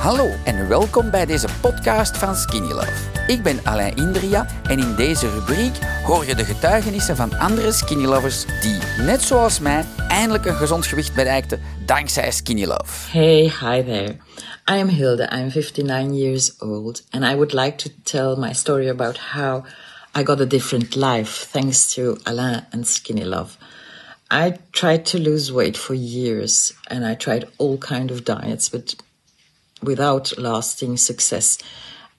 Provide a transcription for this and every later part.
Hallo en welkom bij deze podcast van Skinny Love. Ik ben Alain Indria en in deze rubriek hoor je de getuigenissen van andere Skinny Lovers die, net zoals mij, eindelijk een gezond gewicht bereikten dankzij Skinny Love. Hey, hi there. I am Hilde. I'm 59 years old and I would like to tell my story about how I got a different life thanks to Alain and Skinny Love. I tried to lose weight for years and I tried all kind of diets, but without lasting success.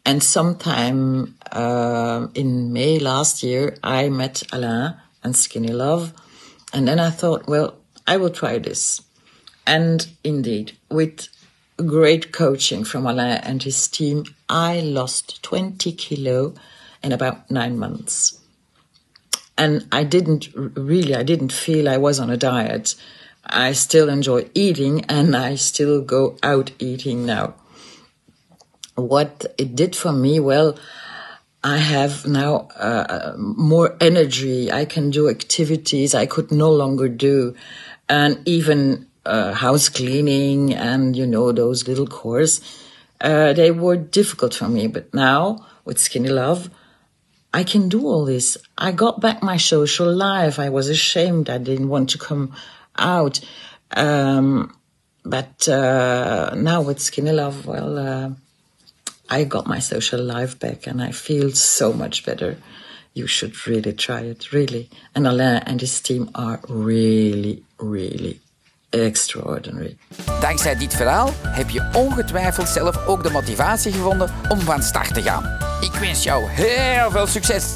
And sometime uh, in May last year, I met Alain and Skinny Love. And then I thought, well, I will try this. And indeed, with great coaching from Alain and his team, I lost 20 kilo in about nine months. And I didn't really, I didn't feel I was on a diet. I still enjoy eating and I still go out eating now. What it did for me, well, I have now uh, more energy. I can do activities I could no longer do. And even uh, house cleaning and, you know, those little chores, uh, they were difficult for me. But now with Skinny Love, I can do all this. I got back my social life. I was ashamed. I didn't want to come out. Um, but uh, now with Skinny Love, well, uh, I got my social life back and I feel so much better. You should really try it, really. And Alain and his team are really, really extraordinary. Dankzij dit verhaal heb je ongetwijfeld zelf ook de motivatie gevonden om van start te gaan. Ik wens jou heel veel succes!